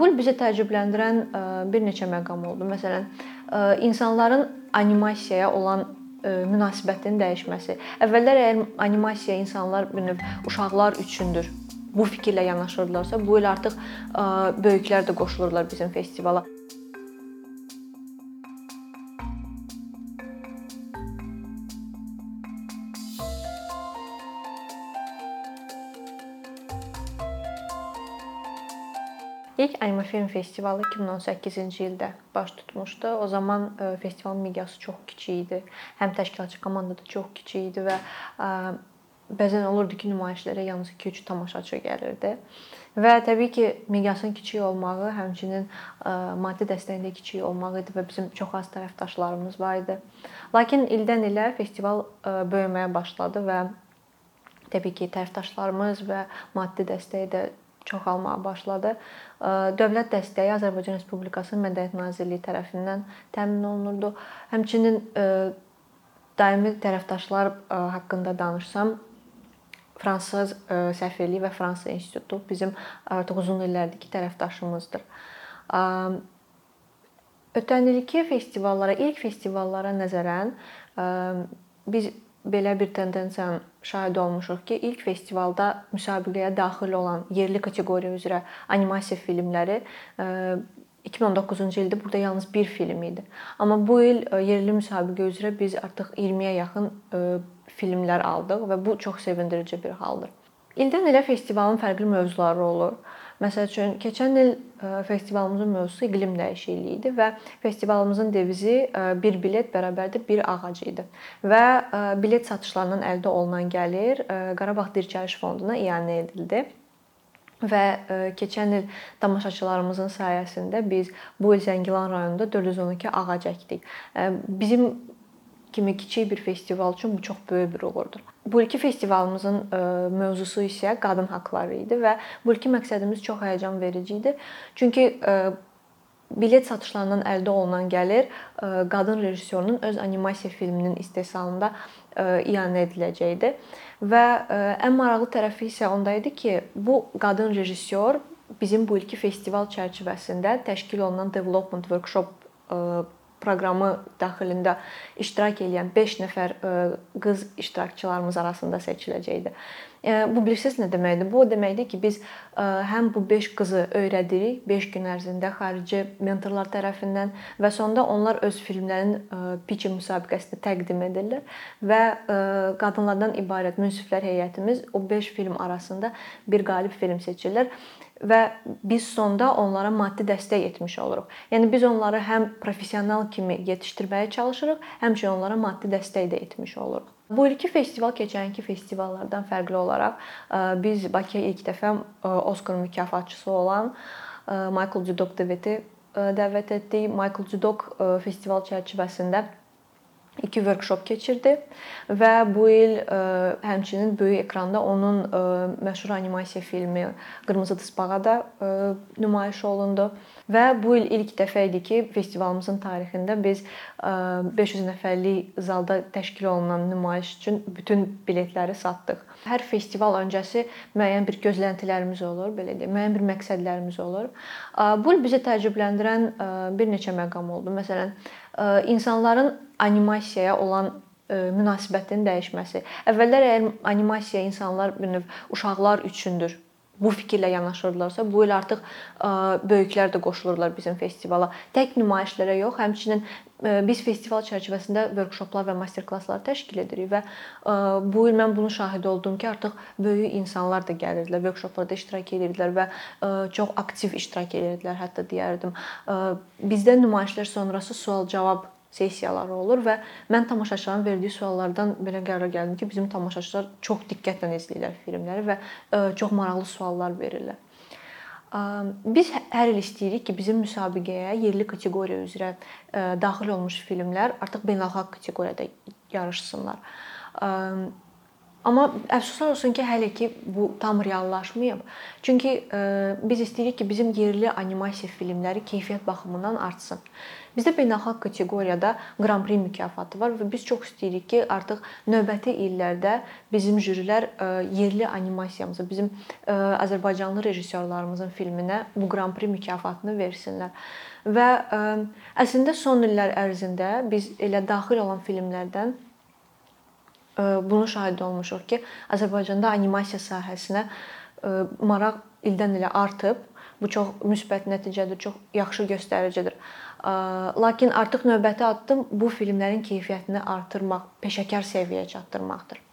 Bu bizi təəccübləndirən bir neçə məqam oldu. Məsələn, insanların animasiyaya olan münasibətinin dəyişməsi. Əvvəllər əgər animasiya insanlar bir növ uşaqlar üçündür bu fikirlə yanaşırdılarsa, bu il artıq böyüklər də qoşulurlar bizim festivala. İlk anime film festivalı 2018-ci ildə baş tutmuşdu. O zaman e, festivalın miqyası çox kiçik idi. Həm təşkilatçı komanda da çox kiçik idi və e, bəzən olurdu ki, nümayişlərə yalnız 2-3 tamaşaçı gəlirdi. Və təbii ki, miqyasın kiçik olmağı, həmçinin e, maddi dəstəyin də kiçik olmağı idi və bizim çox az tərəfdaşlarımız var idi. Lakin ildən ilə festival böyüməyə başladı və təbii ki, tərəfdaşlarımız və maddi dəstəyi də çoxalmağa başladı. Dövlət dəstəyi Azərbaycan Respublikasının Mədəniyyət Nazirliyi tərəfindən təmin olunurdu. Həmçinin daimi tərəfdaşlar haqqında danışsam, Fransız səfirliyi və Fransa institutu bizim artıq uzun illərdir ki, tərəfdaşımızdır. Ötən ilki festivallara, ilk festivallara nəzərən biz belə bir tendensiyanın şahidi olmuşuq ki, ilk festivalda müsabiqəyə daxil olan yerli kateqoriya üzrə animasiya filmləri 2019-cu ildə burada yalnız bir film idi. Amma bu il yerli müsabiqə üzrə biz artıq 20-yə yaxın filmlər aldıq və bu çox sevindirici bir haldır. İldən ilə festivalın fərqli mövzuları olur. Məsəl üçün, keçən il e, festivalımızın mövzusu iqlim dəyişikliyi idi və festivalımızın devizi e, bir bilet bərabərdir bir ağac idi. Və e, bilet satışlarından əldə olunan gəlir Qarabağ Dirçəliş Fonduna ianə edildi və keçən il tamaşaçılarımızın sayəsində biz bu il Zəngilan rayonunda 412 ağac əkdik. Bizim kimi kiçik bir festival üçün bu çox böyük bir uğurdur. Bu ilki festivalımızın e, mövzusu isə qadın haqqları idi və bu ilki məqsədimiz çox həyəcan verici idi. Çünki e, bilet satışlarından əldə olunan gəlir e, qadın rejissorunun öz animasiya filminin istehsalında ianə ediləcəkdi. Və ən maraqlı tərəfi isə onda idi ki, bu qadın rejissor bizim bu ilki festival çərçivəsində təşkil olunan development workshop proqramı daxilində iştirak edən 5 nəfər e, qız iştirakçılarımız arasında seçiləcəkdi. E, bu bilirsiniz nə deməkdir? Bu o deməkdir ki, biz e, həm bu 5 qızı öyrədirik 5 gün ərzində xarici mentorlar tərəfindən və sonda onlar öz filmlərinin pitch müsabiqəsində təqdim edirlər və qadınlardan ibarət münsiflər heyətimiz o 5 film arasında bir qalib film seçirlər və biz sonda onlara maddi dəstək etmiş oluruq. Yəni biz onları həm professional kimi yetişdirməyə çalışırıq, həmçinin onlara maddi dəstək də etmiş oluruq. Bu ilki festival keçənki festivallardan fərqli olaraq biz Bakıya ilk dəfə Oskar mükafatçısı olan Michael Judok Deveti dəvət etdik. Michael Judok festival çərçivəsində iki workshop keçirdi və bu il e, həmçinin böyük ekranda onun e, məşhur animasiya filmi Qırmızı Tısbağa da e, nümayiş olundu və bu il ilk dəfə idi ki, festivalımızın tarixində biz 500 nəfərlik zalda təşkil olunan nümayiş üçün bütün biletləri satdıq. Hər festival öncəsi müəyyən bir gözləntilərimiz olur, belə deyək, müəyyən bir məqsədlərimiz olur. Bu il bizi təəccübləndirən bir neçə məqam oldu. Məsələn, insanların animasiyaya olan münasibətinin dəyişməsi. Əvvəllər əgər animasiya insanlar bir növ uşaqlar üçündür bu fikirlə yanaşırdılarsa, bu il artıq böyüklər də qoşulurlar bizim festivala. Tək nümayişlərə yox, həmçinin biz festival çərçivəsində workshoplar və master-klasslar təşkil edirik və bu il mən bunun şahidi oldum ki, artıq böyük insanlar da gəlirdilər, workshoplarda iştirak edirdilər və çox aktiv iştirak edirdilər, hətta deyərdim. Bizdə nümayişlər sonrası sual-cavab sessiyaları olur və mən tamaşaçıların verdiyi suallardan belə qərara gəldim ki, bizim tamaşaçılar çox diqqətlə izləyirlər filmləri və e, çox maraqlı suallar verirlər. Biz hər il istəyirik ki, bizim müsabiqəyə yerli kateqoriya üzrə e, daxil olmuş filmlər artıq beynəlxalq kateqoriyada yarışsınlar. Amma əfsuslar olsun ki, hələ ki bu tam reallaşmayıb. Çünki ə, biz istəyirik ki, bizim yerli animasiya filmləri keyfiyyət baxımından artsın. Bizdə beynəlxalq kateqoriyada Qran Pri mükafatı var və biz çox istəyirik ki, artıq növbəti illərdə bizim jürilər ə, yerli animasiyamıza, bizim ə, Azərbaycanlı rejissorlarımızın filminə bu Qran Pri mükafatını versinlər. Və ə, əslində son illər ərzində biz elə daxil olan filmlərdən bunu şahid olmuşuq ki, Azərbaycanda animasiya sahəsinə maraq ildən ilə artıb. Bu çox müsbət nəticədir, çox yaxşı göstəricidir. Lakin artıq növbəti addım bu filmlərin keyfiyyətini artırmaq, peşəkar səviyyəyə çatdırmaqdır.